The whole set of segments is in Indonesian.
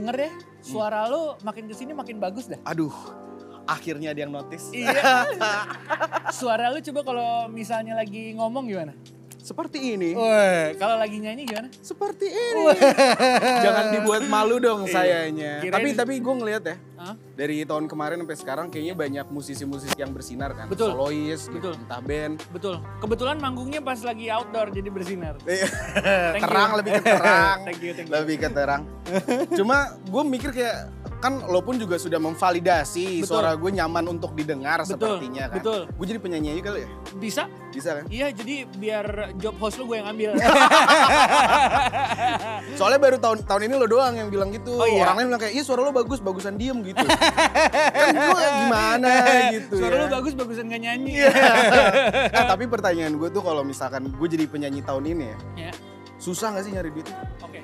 denger-denger ya, suara lu makin ke sini makin bagus dah. Aduh, akhirnya ada yang notice. Iya. suara lu coba kalau misalnya lagi ngomong gimana? Seperti ini. Woi, kalau lagi nyanyi gimana? Seperti ini. Jangan dibuat malu dong sayanya. Kirain- Tapi tapi gue ngeliat ya, Hah? dari tahun kemarin sampai sekarang kayaknya banyak musisi-musisi yang bersinar kan. Betul. Solois, gitu, Betul. entah band. Betul. Kebetulan manggungnya pas lagi outdoor jadi bersinar. Iya. Terang you. lebih ke terang. Thank you, thank you. Lebih ke terang. Cuma gue mikir kayak kan lo pun juga sudah memvalidasi Betul. suara gue nyaman untuk didengar Betul, sepertinya kan. betul. Gue jadi penyanyi aja kali ya? Bisa? Bisa kan? Iya, jadi biar job host lu gue yang ambil. Soalnya baru tahun tahun ini lo doang yang bilang gitu. Oh iya? Orang lain bilang kayak, iya suara lo bagus, bagusan diem gitu. kan gue gimana gitu Suara ya. lu bagus, bagusan gak nyanyi. Iya. Eh, tapi pertanyaan gue tuh kalau misalkan gue jadi penyanyi tahun ini ya, Ya, susah gak sih nyari duit? Oke.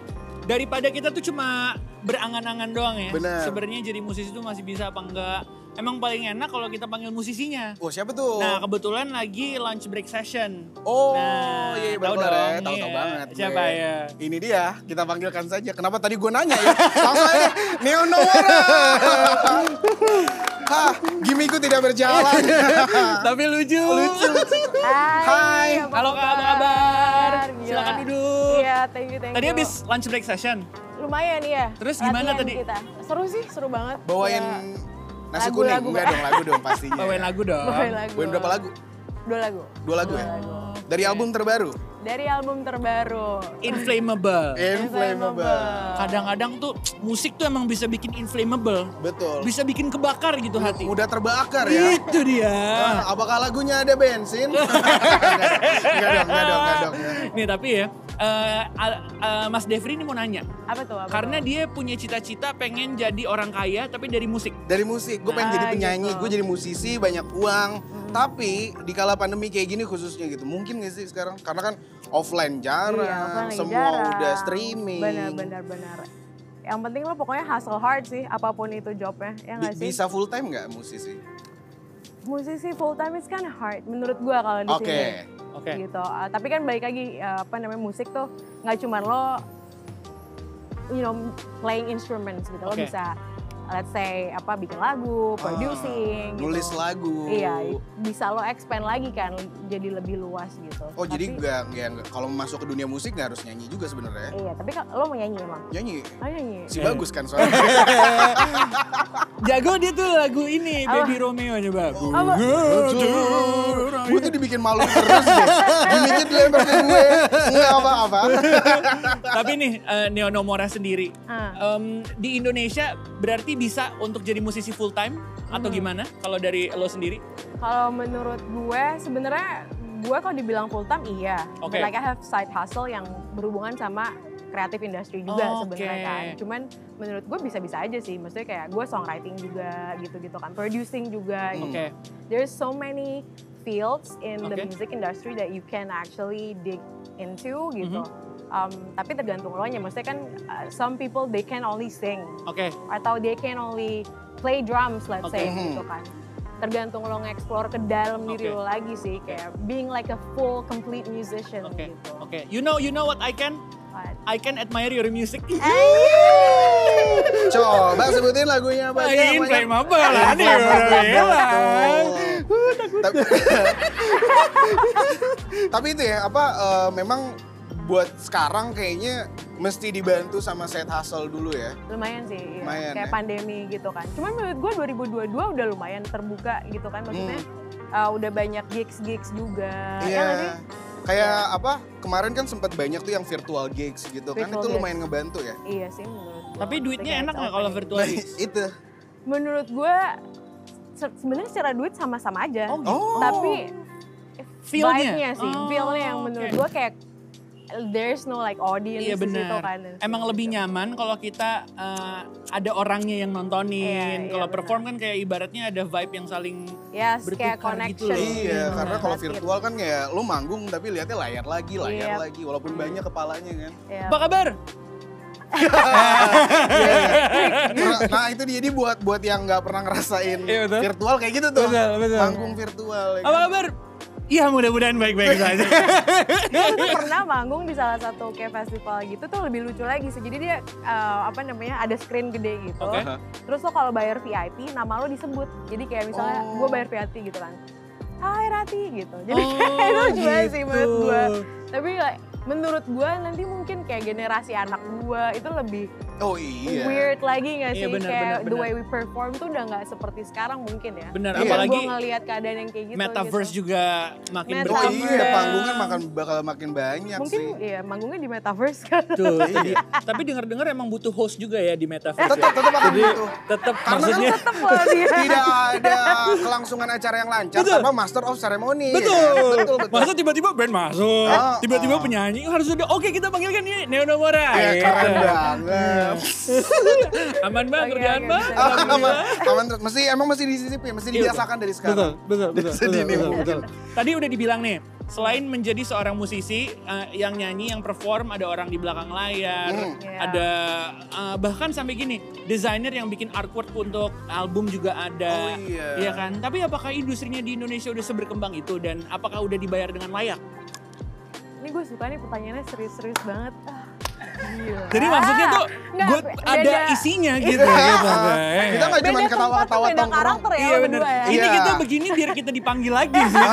Daripada kita tuh cuma berangan-angan doang ya. Benar. Sebenarnya jadi musisi tuh masih bisa apa enggak. Emang paling enak kalau kita panggil musisinya. Oh siapa tuh? Nah, kebetulan lagi lunch break session. Oh, Nah, iya tahu benar ya, dong, tahu-tahu iya. banget. Siapa gue. ya? Ini dia, kita panggilkan saja. Kenapa tadi gue nanya ya? Langsung aja, Neo Nowara. Hah, gimiku tidak berjalan. Tapi lucu. Lucu. Hai. Hai. Halo Kak, apa kabar? Silakan duduk. Iya, thank you, thank Tadi you. habis lunch break session. lumayan ya. Terus gimana latihan tadi? Kita. Seru sih, seru banget. Bawain Ya, nasi Lagu, kuning. lagu. Enggak dong, lagu dong pastinya. Bawain lagu dong. bawain lagu. Bawain berapa lagu? Dua lagu. Dua lagu ya? lagu. Dari album terbaru? Dari album terbaru. Inflammable. Inflammable. Kadang-kadang tuh musik tuh emang bisa bikin inflammable. Betul. Bisa bikin kebakar gitu hati. Mudah terbakar ya. Itu dia. Ah, apakah lagunya ada bensin? Enggak dong, enggak dong, enggak dong. Nih tapi ya, eh, Al- eh, Mas Devri ini mau nanya. Apa tuh? Apa Karena tuh? dia punya cita-cita pengen jadi orang kaya tapi dari musik. Dari musik, gue pengen Ah, jadi penyanyi, gitu. gue jadi musisi, banyak uang. Tapi di kala pandemi kayak gini khususnya gitu, mungkin gak sih sekarang? Karena kan offline jarang, Iya, offline semua jarang. udah streaming. Benar, benar, benar. Yang penting lo pokoknya hustle hard sih, apa pun itu jobnya, ya nggak Bi- sih? Bisa full time nggak musisi? Musisi full time is kind of hard, menurut gua kalau di Oke. sini. Oke. gitu. Uh, tapi kan balik lagi uh, apa namanya musik tuh nggak cuma lo you know playing instruments gitu. Lo Oke. bisa let's say apa bikin lagu, producing Ah, Nulis gitu. lagu. Iya, bisa lo expand lagi kan jadi lebih luas gitu. Oh jadi Tapi- nggak nggak nggak- kalau masuk ke dunia musik nggak harus nyanyi juga sebenarnya? Iya, tapi lo mau nyanyi emang? Nyanyi. Oh nyanyi. Si Eh. bagus kan soalnya. Jago dia tuh lagu ini, Apa? Baby Romeo coba. Apa? gue tuh dibikin malu terus deh. Gimiknya dilempar ke gue. Nggak apa-apa. Tapi nih, eh, Neo Nomora sendiri, Ah. em, di Indonesia berarti bisa untuk jadi musisi full time atau Hmm. gimana? Kalau dari lo sendiri? Kalau menurut gue sebenarnya gue kalau dibilang full time iya. But Like I have side hustle yang berhubungan sama kreatif industri juga Oh, sebenarnya oke. kan. Cuman menurut gue bisa-bisa aja sih. Maksudnya kayak gue songwriting juga gitu-gitu kan, producing juga. Hmm. gitu. Oke. There's so many fields in the Oke. music industry that you can actually dig into gitu. Mhm. Um, tapi tergantung lo nya. Maksudnya kan uh, some people they can only sing Oke. atau they can only play drums let's say Oke. gitu kan tergantung lo nge-explore ke dalam diri Oke. lo lagi sih kayak being like a full complete musician Oke. gitu Oke. You know, you know what I can? But- I can admire your music. Coba sebutin lagunya apa aja. Main namanya. Flammable lah nih udah bilang. Tapi, tapi itu ya apa eh, memang buat sekarang kayaknya mesti dibantu sama side hustle dulu ya. lumayan sih iya. Lumayan, kayak ya. pandemi gitu kan cuman menurut gue 2022 udah lumayan terbuka gitu kan maksudnya Hmm. uh, udah banyak gigs gigs juga ya? Iya. Kayak apa? Kemarin kan sempat banyak tuh yang virtual gigs gitu kan. Virtual Itu gigs. lumayan ngebantu ya. iya sih menurut gue Tapi duitnya enak nggak kalau virtual Nah, gigs? itu. menurut gue se- sebenarnya secara duit sama-sama aja Oh, gitu. Oh. tapi Feel-nya? sih Oh, feel-nya yang menurut oke. gue kayak there's no like audience Iya di situ benar. kan dan Emang segala lebih gitu. nyaman kalau kita eh, ada orangnya yang nontonin. Iya, iya, kalau benar. perform kan kayak ibaratnya ada vibe yang saling Yes, bertukar kayak gitu connection. loh. Iya, Hmm. karena kalau virtual kan ya lu manggung tapi lihatnya layar lagi, layar Iya. lagi walaupun banyak kepalanya kan. Iya. Apa kabar? Nah, nah, itu dia jadi buat buat yang nggak pernah ngerasain Iya, betul. virtual kayak gitu tuh. Betul, betul. Manggung virtual. ya Apa kan? kabar? Iya mudah-mudahan baik-baik saja. Aku pernah manggung di salah satu kayak festival gitu tuh lebih lucu lagi sih. Jadi dia eh, apa namanya ada screen gede gitu. Oke. Terus lo kalau bayar VIP nama lo disebut. Jadi kayak misalnya Oh. gue bayar VIP gitu kan. Hai Rati gitu. Jadi Oh, kayak itu lucu banget sih gitu. menurut gue. Tapi like, menurut gue nanti mungkin kayak generasi anak gue itu lebih Oh iya. weird lagi gak Iya, sih? benar, kayak benar, the way we perform tuh udah gak seperti sekarang mungkin ya. Benar, Iya. apalagi gue ngelihat keadaan yang kayak gitu. metaverse gitu. juga makin Metaverse. Oh iya, panggungan makan bakal makin banyak Mungkin sih. iya manggungnya di metaverse kan. Tuh, iya. Tapi dengar-dengar emang butuh host juga ya di metaverse. Tetap tetap akan Jadi gitu. tetap Karena kan maksudnya Tetep loh dia. Tidak ada kelangsungan acara yang lancar Betul. tanpa master of ceremony. Betul. ya kan? betul, betul. Masa tiba-tiba band masuk, Ah, tiba-tiba ah. penyanyi harus udah oke kita panggilkan ini Neo Nomora. Ya, Gitu. keren banget. Aman bang, Oke, kerjaan oke, bang. bisa. aman, aman terus. Mesti emang mesti disisipin, mesti Iya, dibiasakan dari sekarang. betul, betul, Sedini betul. Tadi udah dibilang nih, selain menjadi seorang musisi eh, yang nyanyi, yang perform, ada orang di belakang layar, Hmm. Iya. ada eh, bahkan sampai gini, desainer yang bikin artwork untuk album juga ada. Oh, iya. Iya kan? Tapi apakah industrinya di Indonesia udah seberkembang itu dan apakah udah dibayar dengan layak? Ini gue suka nih pertanyaannya serius-serius banget. Ah. Jadi maksudnya tuh beda- ada isinya gitu. gitu. Kita nggak cuma beda ketawa-ketawa tempat tuh beda karakter ya Iya bener. ya. Ini Iya. kita begini biar kita dipanggil lagi sih.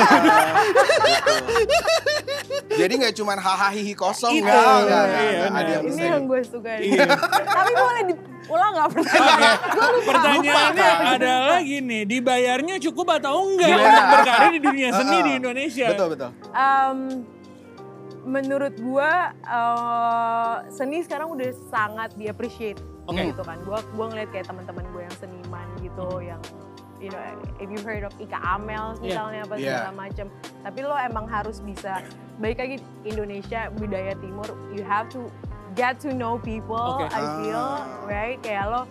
Jadi nggak cuma hahaha hihi kosong, Itu. Iya, benar. Ada yang Ini yang gue suka. Iya. Tapi boleh pertanyaannya? Gue lupa. Pertanyaannya Lupa, adalah gini, dibayarnya cukup atau enggak untuk berkarir di dunia seni di. Indonesia? Betul betul. Em, menurut gue eh, seni sekarang udah sangat di appreciate Oke. gitu kan. Gue gua ngeliat kayak teman-teman gue yang seniman gitu yang you know if you heard of Ika Amel misalnya apa Iya. segala macem. Tapi lo emang harus bisa balik lagi Indonesia budaya timur you have to get to know people Oke. I feel Ah. right kayak lo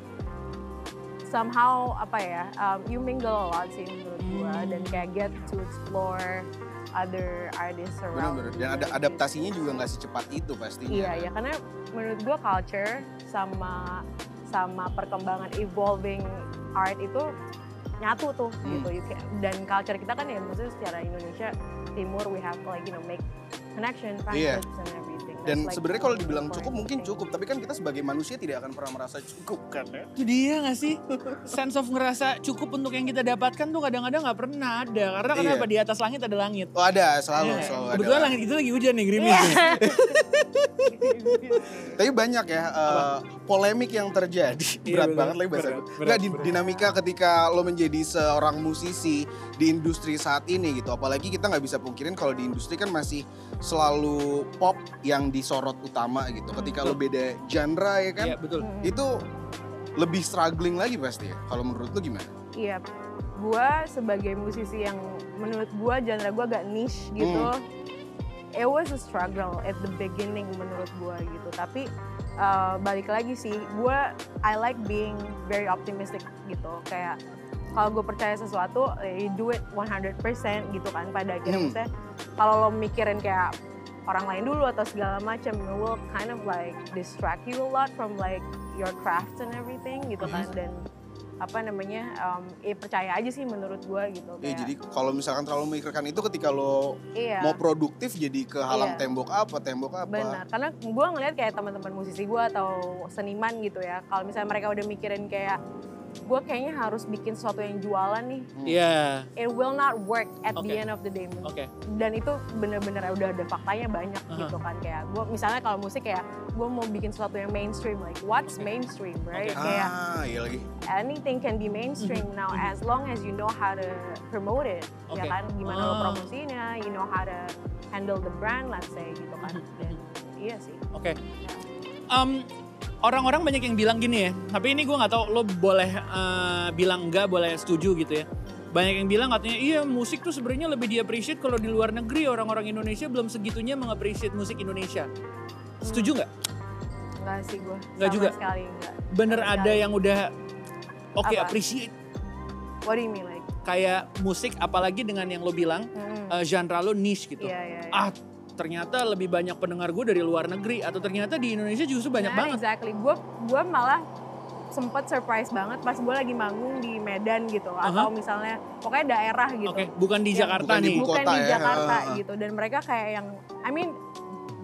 somehow apa ya um, you mingle a lot sih menurut gue Hmm. dan kayak get to explore other artists around Benar-benar. Dan ada juga, adaptasinya juga nggak secepat itu pastinya. Iya ya karena menurut gua culture sama sama perkembangan evolving art itu nyatu tuh Hmm. gitu. Dan culture kita kan ya maksudnya secara Indonesia timur we have like you know make connection, friendships and everything. Dan sebenarnya kalau dibilang cukup mungkin cukup, tapi kan kita sebagai manusia tidak akan pernah merasa cukup kan ya. Itu dia gak sih? Sense of ngerasa cukup untuk yang kita dapatkan tuh kadang-kadang gak pernah ada. Karena Iya. kenapa di atas langit ada langit. Oh ada, selalu, Iya. selalu Kebetulan ada. langit itu lagi hujan nih, gerimis Iya. nih. Tapi banyak ya eh, polemik yang terjadi. Iya, Berat betul. banget lagi bahasa Berat, gue. berat, Nggak, di- berat. dinamika ketika lo menjadi seorang musisi di industri saat ini gitu. Apalagi kita nggak bisa pungkirin kalau di industri kan masih selalu pop yang disorot utama gitu. Ketika lo beda genre ya kan, Iya, betul. Hmm. itu lebih struggling lagi pasti ya. Kalau menurut lo gimana? Iya, gua sebagai musisi yang menurut gua genre gua agak niche gitu. Hmm. It was a struggle at the beginning menurut gua gitu. Tapi uh, balik lagi sih, gua I like being very optimistic gitu. Kayak kalau gue percaya sesuatu, you do it 100% gitu kan pada akhirnya. Hmm. Maksudnya kalau lo mikirin kayak orang lain dulu atau segala macam, it will kind of like distract you a lot from like your craft and everything gitu kan. Hmm. Dan apa namanya, um, eh percaya aja sih menurut gue gitu. Ya Kayak, jadi kalau misalkan terlalu memikirkan itu ketika lo iya. mau produktif jadi ke halang Iya. tembok apa, tembok apa. Benar, karena gue ngeliat kayak teman-teman musisi gue atau seniman gitu ya, kalau misalnya mereka udah mikirin kayak gue kayaknya harus bikin sesuatu yang jualan nih, Iya, it will not work at Oke. the end of the day. oke. Dan itu bener-bener udah ada faktanya banyak Aha. gitu kan kayak gue misalnya kalau musik kayak gue mau bikin sesuatu yang mainstream, like what's Oke. mainstream, right? Oke. Kayak Ah, iya lagi. anything can be mainstream Mhm, now mhm. as long as you know how to promote it, ya Oke. kan? Gimana lo Ah. promosinya, you know how to handle the brand, let's say gitu kan. Mhm, Dan iya sih. Oke. Em, orang-orang banyak yang bilang gini ya, tapi ini gue nggak tahu lo boleh eh, bilang enggak, boleh setuju gitu ya. Banyak yang bilang katanya iya musik tuh sebenarnya lebih di appreciate kalau di luar negeri orang-orang Indonesia belum segitunya mengappreciate musik Indonesia. Setuju nggak? Enggak sih gue. Nggak juga? sekali enggak. Bener Sama ada sekali. yang udah oke Apa? appreciate What do you mean like? kayak musik apalagi dengan yang lo bilang Hmm. eh, genre lo niche gitu. Iya iya. iya. Ah ternyata lebih banyak pendengar gue dari luar negeri atau ternyata di Indonesia justru banyak Nah, banget. Exactly. Gue gue malah sempet surprise banget pas gue lagi manggung di Medan gitu Aha. atau misalnya pokoknya daerah gitu. Oke, bukan di Yang- Jakarta Bukan di nih. ibu bukan kota di ya. Jakarta Heeh. gitu dan mereka kayak yang I mean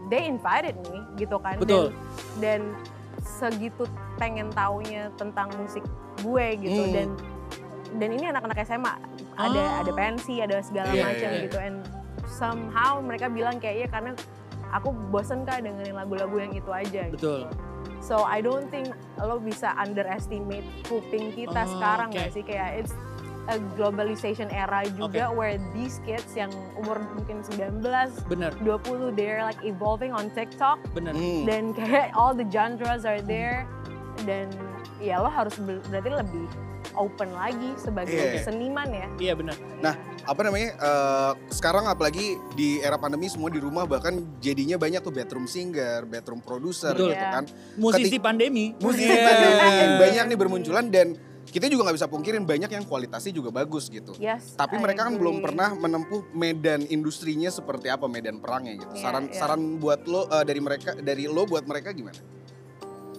they invited me gitu kan Betul. dan, dan segitu pengen taunya tentang musik gue gitu Hmm. dan dan ini anak-anak SMA ada Oh. ada pensi ada segala Iya, macam iya. gitu and somehow mereka bilang kayak iya karena aku bosen kak dengerin lagu-lagu yang itu aja Betul. gitu. So I don't think lo bisa underestimate kuping kita Oh, sekarang oke. gak sih kayak it's a globalization era juga where these kids yang umur mungkin 19, Benar, 20 they're like evolving on TikTok benar. Hmm. dan kayak all the genres are there dan ya lo harus ber- berarti lebih open lagi sebagai Iya. seniman ya. Iya benar. apa namanya eh, sekarang apalagi di era pandemi semua di rumah bahkan jadinya banyak tuh bedroom singer, bedroom producer Betul. gitu Iya. kan. Musisi pandemi. Musisi Iya. pandemi banyak nih bermunculan dan kita juga nggak bisa pungkirin banyak yang kualitasnya juga bagus gitu. Yes. Tapi I mereka kan belum agree. pernah menempuh medan industrinya seperti apa medan perangnya gitu. Iya, Saran iya. saran buat lo eh, dari mereka dari lo buat mereka gimana?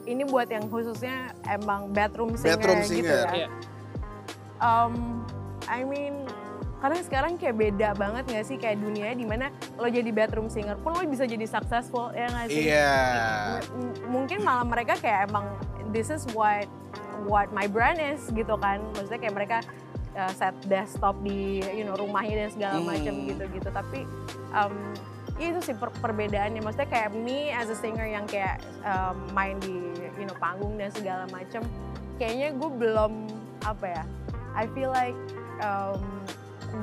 Ini buat yang khususnya emang bedroom singer, Bedroom gitu singer. ya. Iya. Um, I mean, karena sekarang kayak beda banget gak sih kayak dunia di mana lo jadi bedroom singer pun lo bisa jadi successful ya gak sih? Iya. M- mungkin malah mereka kayak emang this is what what my brand is gitu kan. Maksudnya kayak mereka uh, set desktop di you know rumahnya dan segala Hmm. macam gitu-gitu. Tapi um, ya itu sih per- perbedaannya. Maksudnya kayak me as a singer yang kayak um, main di you know panggung dan segala macam. Kayaknya gue belum apa ya? I feel like um,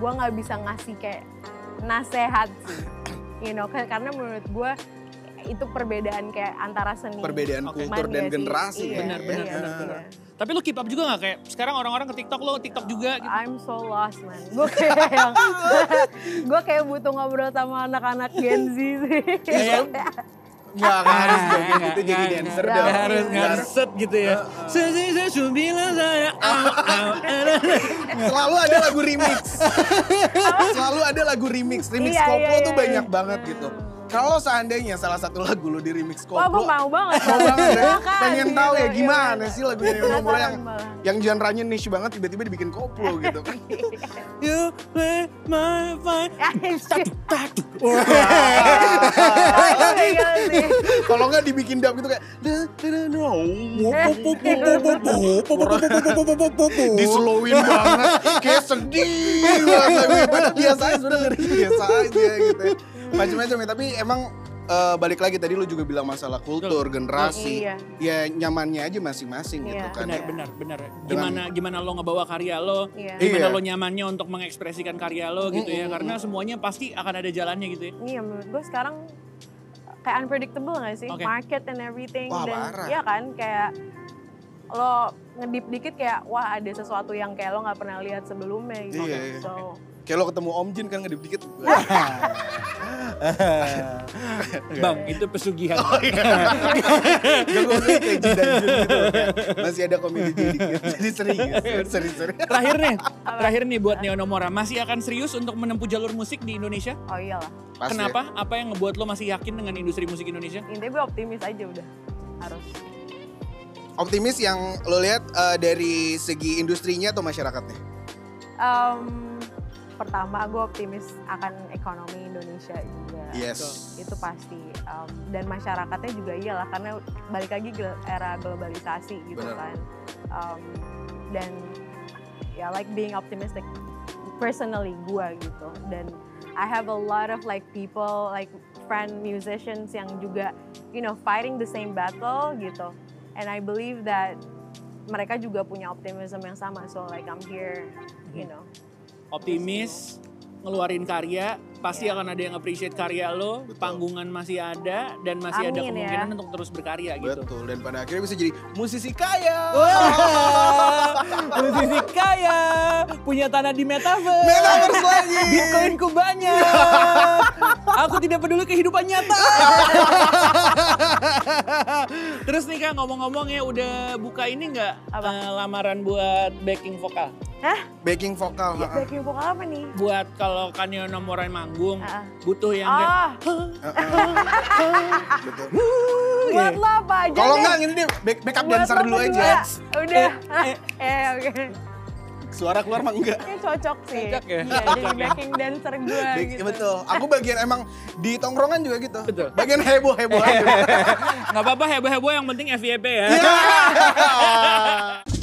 gue nggak bisa ngasih kayak nasehat sih. You know, ka- karena menurut gue itu perbedaan kayak antara seni Perbedaan Oke. kultur dan sih? generasi. Iya, ya. Benar, benar, iya, benar, iya. benar. Tapi lo keep up juga gak kayak sekarang orang-orang ke TikTok lo TikTok juga gitu. I'm so lost man. Gue kayak yang, gue kayak butuh ngobrol sama anak-anak Gen Z sih. Iya. Nggak nggak harus Nggak, gitu jadi nggak, dancer nggak dong. Gak harus Nggak. ngeset gitu ya. Saya saya saya bilang saya. Selalu ada lagu remix. Selalu ada lagu remix. Remix Iya, koplo iya, tuh iya, banyak banget gitu. Kalau seandainya salah satu lagu lu di remix Wah gue koplo, mau banget. mau banget ya. Pengen tahu ya gimana iya. sih lagunya Nino Moro yang Penasaran malah. yang genre-nya niche banget tiba-tiba dibikin koplo gitu kan. You play my fine. Sih. Kalau nggak dibikin dub gitu kayak dislowin banget kayak sedih banget biasa aja sudah ngeri biasa aja gitu ya. Macam-macam ya tapi emang eh, balik lagi tadi lu juga bilang masalah kultur generasi Iya. ya nyamannya aja masing-masing gitu Iya. kan Benar, Iya. benar, benar. Gimana gimana lo ngebawa karya lo, Iya. gimana Iya. lo nyamannya untuk mengekspresikan karya lo gitu ya. Karena semuanya pasti akan ada jalannya gitu ya. Iya menurut gue sekarang kayak unpredictable gak sih? Oke. Market and everything. Wah, dan parah. Iya kan kayak lo ngedip dikit kayak wah ada sesuatu yang kayak lo nggak pernah lihat sebelumnya gitu. Iya, iya. Kayak lo ketemu Om Jin kan ngedip dikit Bang, itu pesugihan. Oh, iya. Gue kayak Jin dan Jun gitu masih ada komedi dikit jadi serius seri-seri terakhir nih, terakhir nih buat Neo Nomora, masih akan serius untuk menempuh jalur musik di Indonesia? oh iyalah. Pasti. Kenapa? Apa yang ngebuat lo masih yakin dengan industri musik Indonesia? Intinya gue optimis aja udah harus. optimis yang lo lihat eh, dari segi industrinya atau masyarakatnya Em, pertama gue optimis akan ekonomi Indonesia juga. yes. Itu pasti Em, dan masyarakatnya juga iyalah karena balik lagi era globalisasi gitu Benar. kan. Em, dan ya like being optimistic personally gue gitu. Dan I have a lot of like people like friend musicians yang juga you know fighting the same battle gitu. And I believe that mereka juga punya optimism yang sama. So like I'm here you know Optimis, ngeluarin karya, pasti Iya. akan ada yang appreciate karya lo, Betul. panggungan masih ada, dan masih ada Amin ya. kemungkinan untuk terus berkarya gitu. betul dan pada akhirnya bisa jadi musisi kaya Musisi kaya, punya tanah di metaverse. Metaverse lagi. Bitcoinku banyak. Aku tidak peduli kehidupan nyata. Terus nih kak ngomong-ngomong ya udah buka ini nggak eh, lamaran buat backing vokal? Backing vokal ha-ha. backing vokal apa nih Buat kalau Kanyo Nomora manggung Ah. butuh yang kayak ah Ha-ha. betul Buat lo apa aja Kalau enggak ini dia back, backup Buat dancer dulu berdua. aja. Udah. Eh, oke. Suara keluar mah enggak. Ini cocok sih. Cocok ya? Iya, jadi backing dancer gue Back- gitu. Betul. Aku bagian emang di tongkrongan juga gitu. Betul. Bagian heboh-heboh aja. Nggak apa-apa heboh-heboh yang penting FYP ya. Ya.